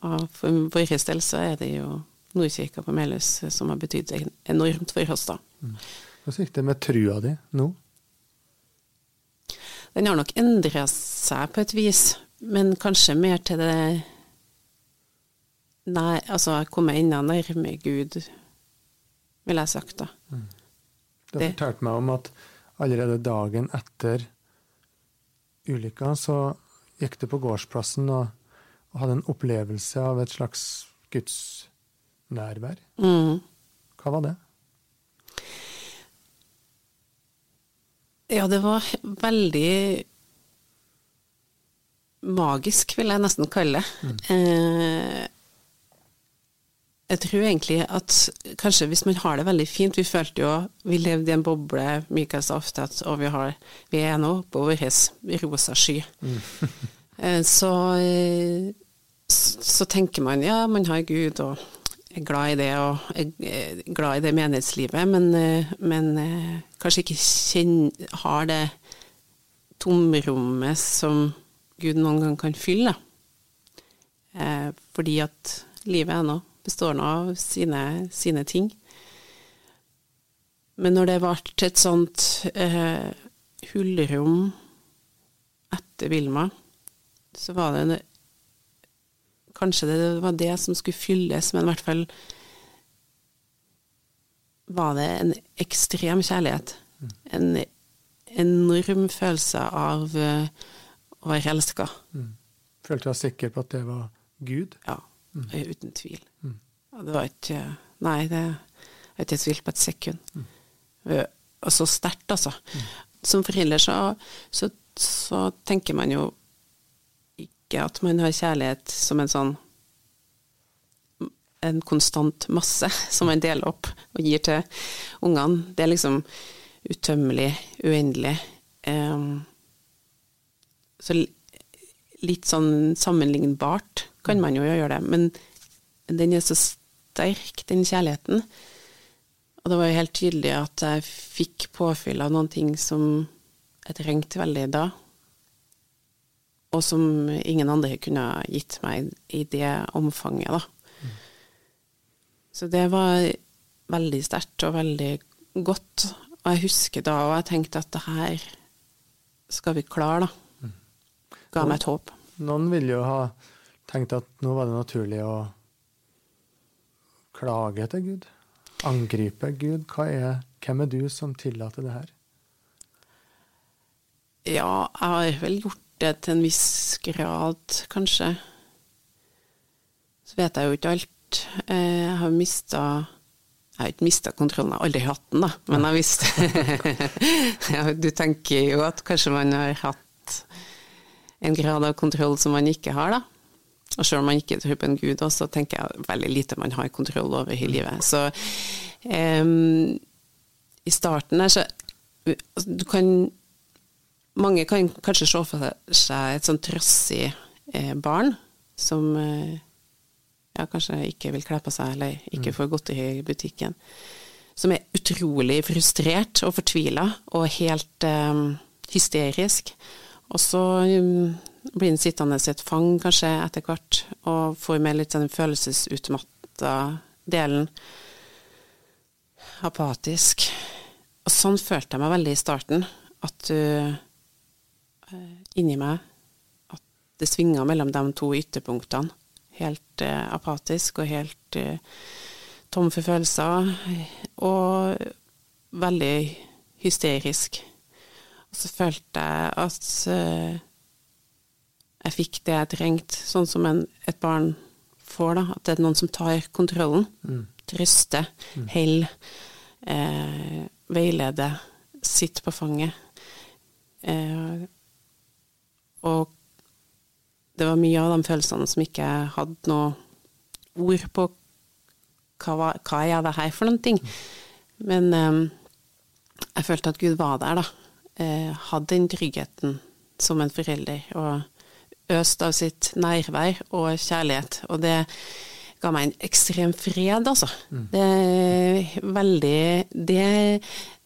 Og for vår del så er det jo Nordkirka på Melhus som har betydd enormt for oss, da. Mm. Hvordan gikk det med trua di nå? Den har nok endra seg på et vis, men kanskje mer til det Nei, altså jeg kommer enda nærmere Gud ville jeg sagt da. Mm. Du har fortalt meg om at allerede dagen etter ulykka så gikk du på gårdsplassen og, og hadde en opplevelse av et slags gudsnærvær. Mm. Hva var det? Ja, det var veldig magisk, vil jeg nesten kalle det. Mm. Eh, jeg tror egentlig at kanskje hvis man har det veldig fint Vi følte jo Vi levde i en boble, Michael at og vi, har, vi er nå på vår rosa sky. Mm. Eh, så, eh, så tenker man ja, man har Gud, og er glad i det og er glad i det menighetslivet, men, men kanskje ikke kjenner, har det tomrommet som Gud noen gang kan fylle. Eh, fordi at livet er består nå av sine, sine, ting. Men når det ble et sånt eh, hullrom etter Vilma, så var det Kanskje det var det som skulle fylles, men i hvert fall var det en ekstrem kjærlighet. Mm. En enorm følelse av uh, å være elska. Mm. Følte du deg sikker på at det var Gud? Ja, mm. uten tvil. Mm. det var ikke Nei, det har ikke tvilt på et sekund. Mm. Og så sterkt, altså. Mm. Som forelder så, så, så, tenker man jo ikke at man har kjærlighet som en sånn en konstant masse <laughs> som man deler opp og gir til ungene. Det er liksom utømmelig, uendelig. Um, så litt sånn sammenlignbart kan man jo gjøre det, men den er så sterk, den kjærligheten. Og det var jo helt tydelig at jeg fikk påfyll av noen ting som jeg trengte veldig da, og som ingen andre kunne gitt meg i det omfanget, da. Mm. Så det var veldig sterkt og veldig godt. Og jeg husker da, og jeg tenkte at det her skal vi klare, da. Ga meg et håp. Noen vil jo ha tenkt at nå var det naturlig å klage til Gud. Angripe Gud. Er, hvem er du som tillater det her? Ja, jeg har vel gjort det til en viss grad, kanskje. Så vet jeg jo ikke alt. Eh, jeg har mista jeg har ikke mista kontrollen, jeg har aldri hatt den, da. Men jeg visste <laughs> Du tenker jo at kanskje man har hatt en grad av kontroll som man ikke har, da. Og selv om man ikke tror på en gud, så tenker jeg veldig lite man har kontroll over i livet. Så um, i starten der så altså, Du kan Mange kan kanskje se for seg et sånn trassig eh, barn som eh, ja, kanskje ikke vil kle på seg, eller ikke mm. får godteri i butikken. Som er utrolig frustrert og fortvila og helt um, hysterisk. Og så um, blir en sittende i et fang kanskje etter hvert, og får med litt den følelsesutmatta delen. Apatisk. Og sånn følte jeg meg veldig i starten. At du uh, inni meg At det svinga mellom de to ytterpunktene helt eh, apatisk og helt eh, tom for følelser. Og veldig hysterisk. Og så følte jeg at eh, jeg fikk det jeg trengte, sånn som en, et barn får. da, At det er noen som tar kontrollen. Mm. Trøster, mm. holder, eh, veileder, sitter på fanget. Eh, og det var mye av de følelsene som ikke hadde noe ord på hva, hva er det her for noen ting. Men eh, jeg følte at Gud var der, da. Eh, hadde den tryggheten som en forelder. Og øste av sitt nærvær og kjærlighet. Og det ga meg en ekstrem fred, altså. Mm. Det er veldig Det,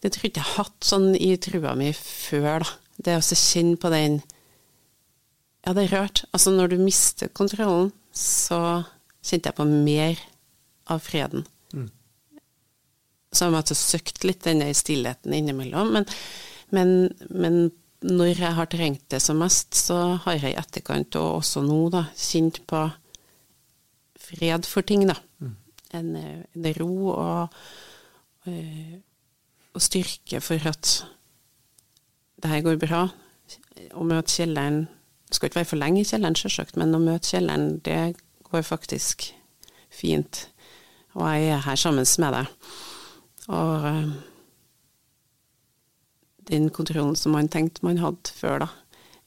det tror jeg ikke jeg har hatt sånn i trua mi før, da. Det å kjenne på den ja, det er rørt. Altså, når du mister kontrollen, så kjente jeg på mer av freden. Mm. Så jeg måtte søkt litt denne stillheten innimellom. Men, men, men, når jeg har trengt det som mest, så har jeg i etterkant, og også nå, da, kjent på fred for ting, da. Mm. En, en, ro og, øh, og styrke for at det her går bra. Å møte kjelleren det skal ikke være for lenge i kjelleren, selvsagt, men å møte kjelleren, det går faktisk fint. Og jeg er her sammen med deg. Og uh, den kontrollen som man tenkte man hadde før, da,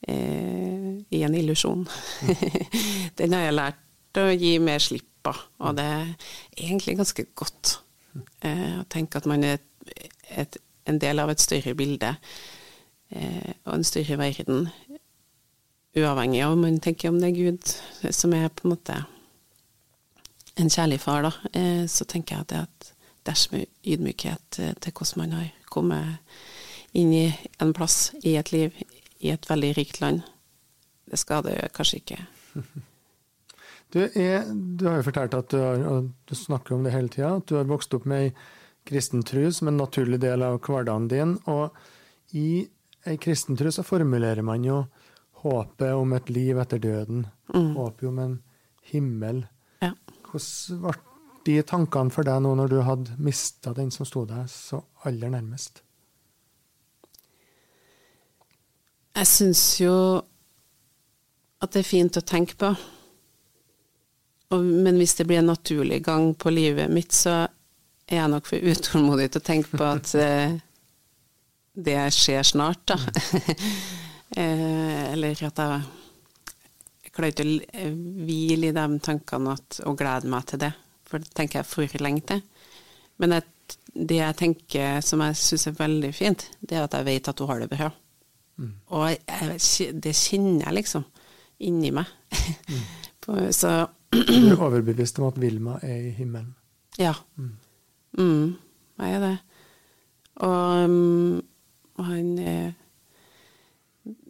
eh, i en illusjon, <laughs> den har jeg lært å gi mer slipp på. Og det er egentlig ganske godt eh, å tenke at man er et, et, en del av et større bilde eh, og en større verden uavhengig av om man tenker om det er Gud som er på en måte en kjærlig far, da, eh, så tenker jeg at er et ydmykhet eh, til hvordan man har kommet inn i en plass i et liv i et veldig rikt land. Det skader kanskje ikke. <laughs> Du, er, du har jo fortalt at du, har, du snakker om det hele tida, at du har vokst opp med ei kristen tro som en naturlig del av hverdagen din. Og i ei kristen tro så formulerer man jo håpet om et liv etter døden. Mm. Håpet om en himmel. Ja. Hvordan ble de tankene for deg nå når du hadde mista den som sto deg så aller nærmest? Jeg syns jo at det er fint å tenke på. Og, men hvis det blir en naturlig gang på livet mitt, så er jeg nok for utålmodig til å tenke på at eh, det skjer snart, da. <laughs> eh, eller at jeg klarer ikke å hvile i de tankene at, og glede meg til det, for det tenker jeg for lenge til. Men det jeg tenker som jeg syns er veldig fint, det er at jeg vet at hun har det bra. Mm. Og jeg, det kjenner jeg liksom inni meg. Mm. <laughs> Så Du er overbevist om at Vilma er i himmelen? Ja. Mm. mm jeg er det. Og, um, han er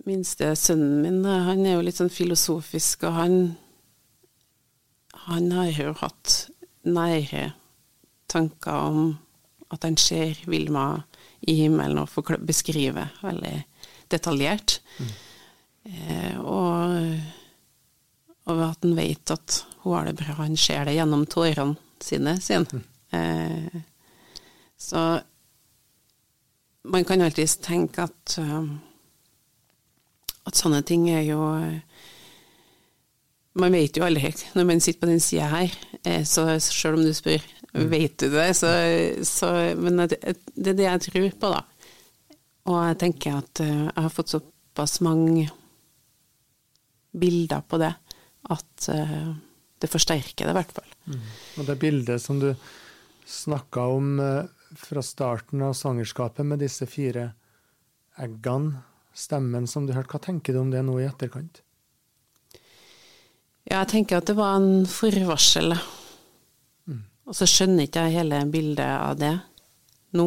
minste sønnen min, han er jo litt sånn filosofisk, og han han har jo hatt nære tanker om at han ser Vilma i himmelen og beskriver veldig detaljert. Mm. Eh, og, og, at han vet at hun har det bra. Han ser det gjennom tårene sine, sier han. Mm. Eh, så man kan alltids tenke at um, at sånne ting er jo Man vet jo aldri når man sitter på den sida her, eh, så sjøl om du spør mm. vet du det, så, så Men det, det, er det jeg tror på, da. Og jeg tenker at eh, jeg har fått såpass mange bilder på det at eh, det forsterker det, i hvert fall. Mm. Og det bildet som du snakka om fra starten av svangerskapet, med disse fire eggene stemmen som du hørte. Hva tenker du om det nå i etterkant? Ja, jeg tenker at det var en forvarsel. Mm. Og så skjønner ikke jeg hele bildet av det nå.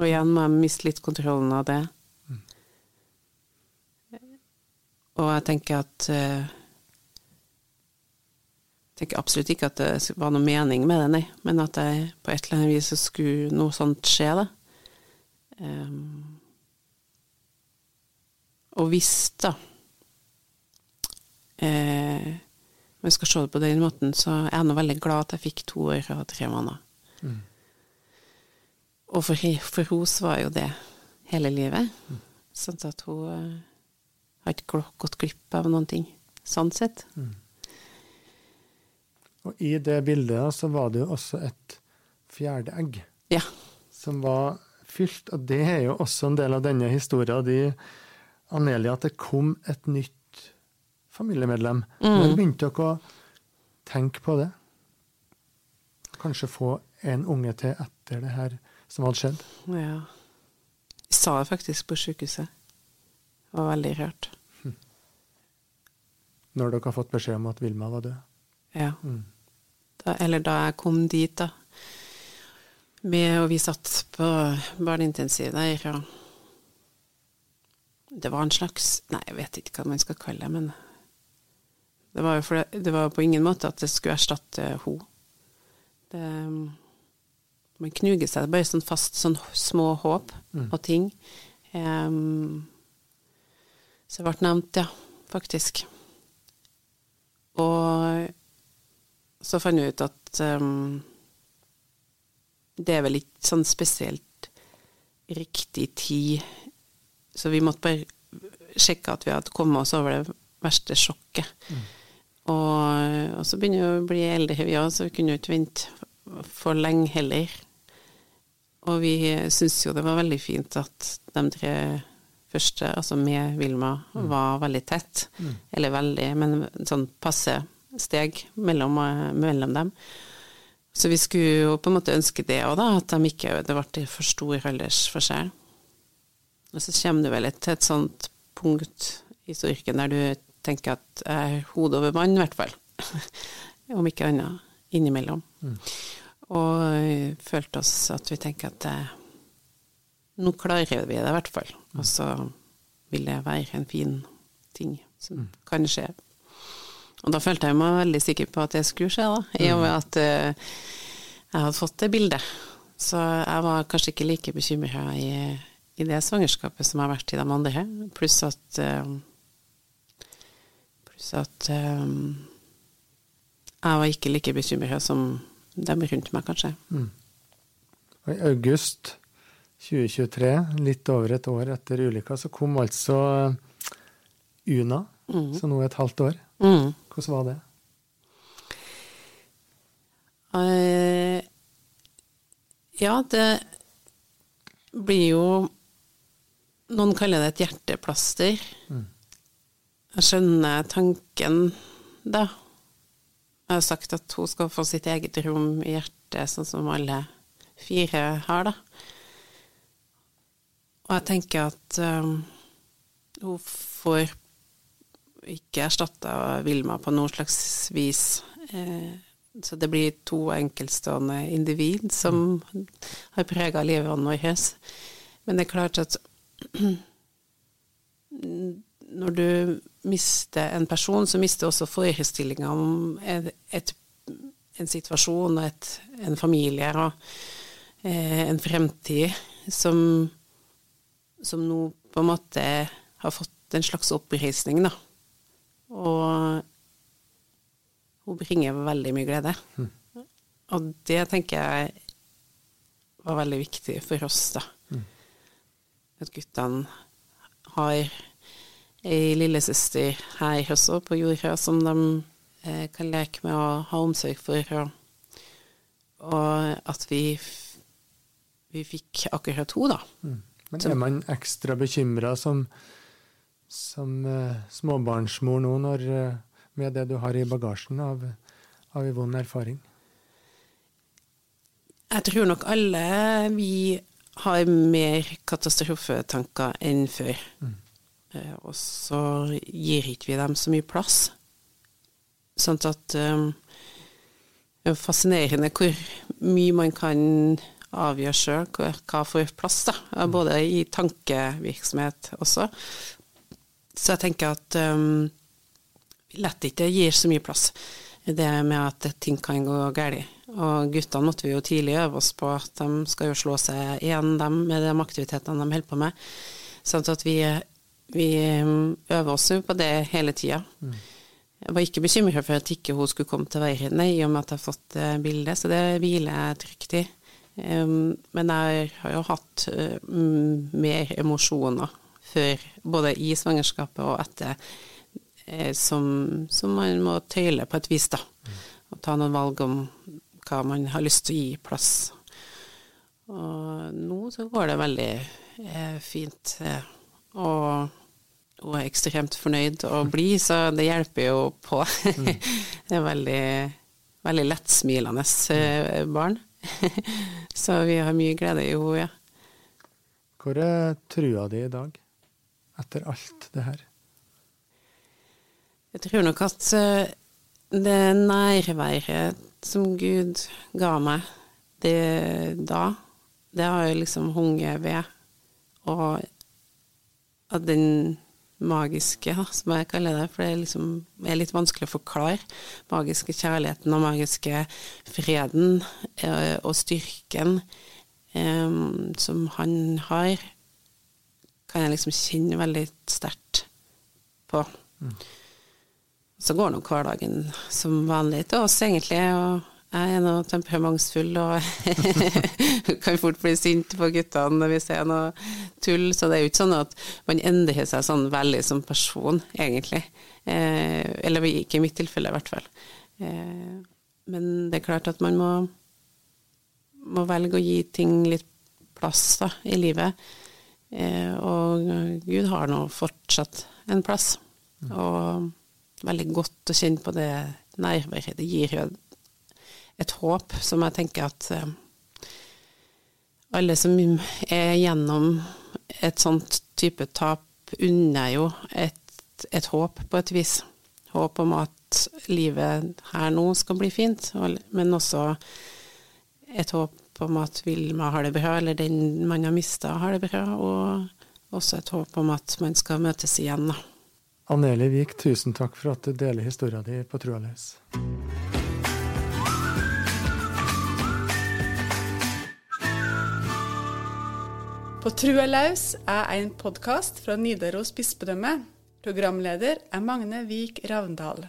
Og igjen må jeg miste litt kontrollen av det. Mm. Og jeg tenker at Jeg tenker absolutt ikke at det var noe mening med det, nei. Men at jeg på et eller annet vis skulle noe sånt skje, da. Um, og hvis, da eh, jeg skal se det på den måten, så er jeg nå veldig glad at jeg fikk to år og tre måneder. Mm. Og for, for henne var jo det hele livet. Mm. Sånn at hun uh, har ikke gått glipp av noen ting, sånn sett. Mm. Og i det bildet så var det jo også et fjerde egg. Ja. Som var fylt, og det er jo også en del av denne historien. De Anelia, at det kom et nytt familiemedlem. Mm. Når begynte dere å tenke på det? Kanskje få en unge til etter det her som hadde skjedd? Ja. Jeg sa det faktisk på sykehuset. Det var veldig rørt. Hm. Når dere har fått beskjed om at Vilma var død? Ja. Mm. Da, eller da jeg kom dit, da. Med, og vi satt på barneintensiv der. og det var en slags Nei, jeg vet ikke hva man skal kalle det, men det var jo det, det var på ingen måte at det skulle erstatte henne. Det, man knuger seg bare sånn fast sånn små håp mm. og ting. Um, så det ble nevnt, ja, faktisk. Og så fant jeg ut at um, det er vel ikke sånn spesielt riktig tid så vi måtte bare sjekke at vi hadde kommet oss over det verste sjokket. Mm. Og, og, så begynner vi å bli eldre, vi òg, så vi kunne jo ikke vente for lenge heller. Og vi syntes jo det var veldig fint at de tre første, altså med Vilma, mm. var veldig tett. Mm. Eller veldig, men sånn passe steg mellom, mellom, dem. Så vi skulle jo på en måte ønske det òg, da, at de ikke, det ble for stor aldersforskjell. Og så kommer du vel til et sånt punkt i styrken der du tenker at jeg er hodet over vann, i hvert fall. <laughs> om ikke annet, innimellom. Mm. Og eh, følte oss at vi tenker at eh, nå klarer vi det i hvert fall. Og så vil det være en fin ting som mm. kan skje. Og da følte jeg meg veldig sikker på at det skulle skje, da, i og med at eh, jeg hadde fått det bildet. Så jeg var kanskje ikke like bekymra i, i, det svangerskapet som jeg har vært i de andre. Pluss at eh, Pluss at um, jeg var ikke like bekymra som dem rundt meg, kanskje. Mm. I august 2023, litt over et år etter ulykka, så kom altså Una, mm. så nå er et halvt år. Mm. Hvordan var det? Uh, ja, det blir jo Noen kaller det et hjerteplaster. Mm. Jeg skjønner tanken, da. Jeg har sagt at hun skal få sitt eget rom i hjertet, sånn som alle fire har, da. Og jeg tenker at um, hun får ikke erstatta Vilma på noe slags vis. Eh, så det blir to enkeltstående individ som har prega livet vårt. Men det er klart at <clears throat> når du mister en person, så mister også forestillinga om et, et, en situasjon og et, en familie og eh, en fremtid som, som nå på en måte har fått en slags oppreisning, da. Og hun bringer veldig mye glede. Mm. Og det tenker jeg var veldig viktig for oss, da. Mm. At guttene har ei lillesøster her også på jorda som de eh, kan leke med og ha omsorg for. Og, og at vi, vi fikk akkurat henne, da. Mm. Men er man ekstra bekymra som, som eh, småbarnsmor nå, når, uh, med det du har i bagasjen av, av en vond erfaring? Jeg tror nok alle vi har mer katastrofetanker enn før. Mm. Eh, og så gir ikke vi dem så mye plass. Sånn at um, Det er fascinerende hvor mye man kan avgjøre sjøl, hva får plass, da. Både i tankevirksomhet også. Så jeg tenker at um, lett ikke gir så mye plass. Det med at ting kan gå galt. Og guttene måtte vi jo tidlig øve oss på at de skal jo slå seg igjen, dem, med de aktivitetene de holder på med. Sånn at vi vi um, øver oss jo på det hele tida. Mm. Jeg var ikke bekymra for at ikke hun skulle komme til verden, i og med at jeg har fått uh, bildet, så det hviler jeg trygt i. Um, men jeg har jo hatt uh, mer emosjoner før, både i svangerskapet og etter, uh, som, som, man må tøyle på et vis, da. Mm. Og ta noen valg om hva man har lyst til å gi plass. Og nå så går det veldig fint. og hun er ekstremt fornøyd å bli, så det hjelper jo på. Mm. <laughs> det er veldig, veldig lettsmilende eh, barn. <laughs> så vi har mye glede i henne, ja. Hvor er trua di i dag, etter alt det her? Jeg tror nok at eh, det nærværet som Gud ga meg det da, det har jeg liksom hunget ved, og at den magiske, som jeg kaller det, for det er, liksom, er litt vanskelig å forklare. Magiske kjærligheten og magiske freden eh, og styrken eh, som han har, kan jeg liksom kjenne veldig sterkt på. Mm. Så går nok hverdagen som vanlig til oss, egentlig. og jeg er noe temperamentsfull og <laughs> kan fort bli sint på guttene hvis det er noe tull. Så det er jo ikke sånn at man endrer seg sånn veldig som person, egentlig. Eh, eller ikke i mitt tilfelle, i hvert fall. Eh, men det er klart at man må, må velge å gi ting litt plass da, i livet. Eh, og Gud har nå fortsatt en plass. Og veldig godt å kjenne på det nærværet det gir et håp som jeg tenker at eh, alle som er gjennom et sånt type tap, unner jo et, et, håp på et vis. håp om at livet her nå skal bli fint, men også et håp om at Vilma har det bra, eller den man har mista, har det bra, og også et håp om at man skal møtes igjen. Anneli Vik, tusen takk for at du deler historien din på Trua På Trua laus er en podkast fra Nidaros bispedømme. Programleder er Magne Vik Ravndal.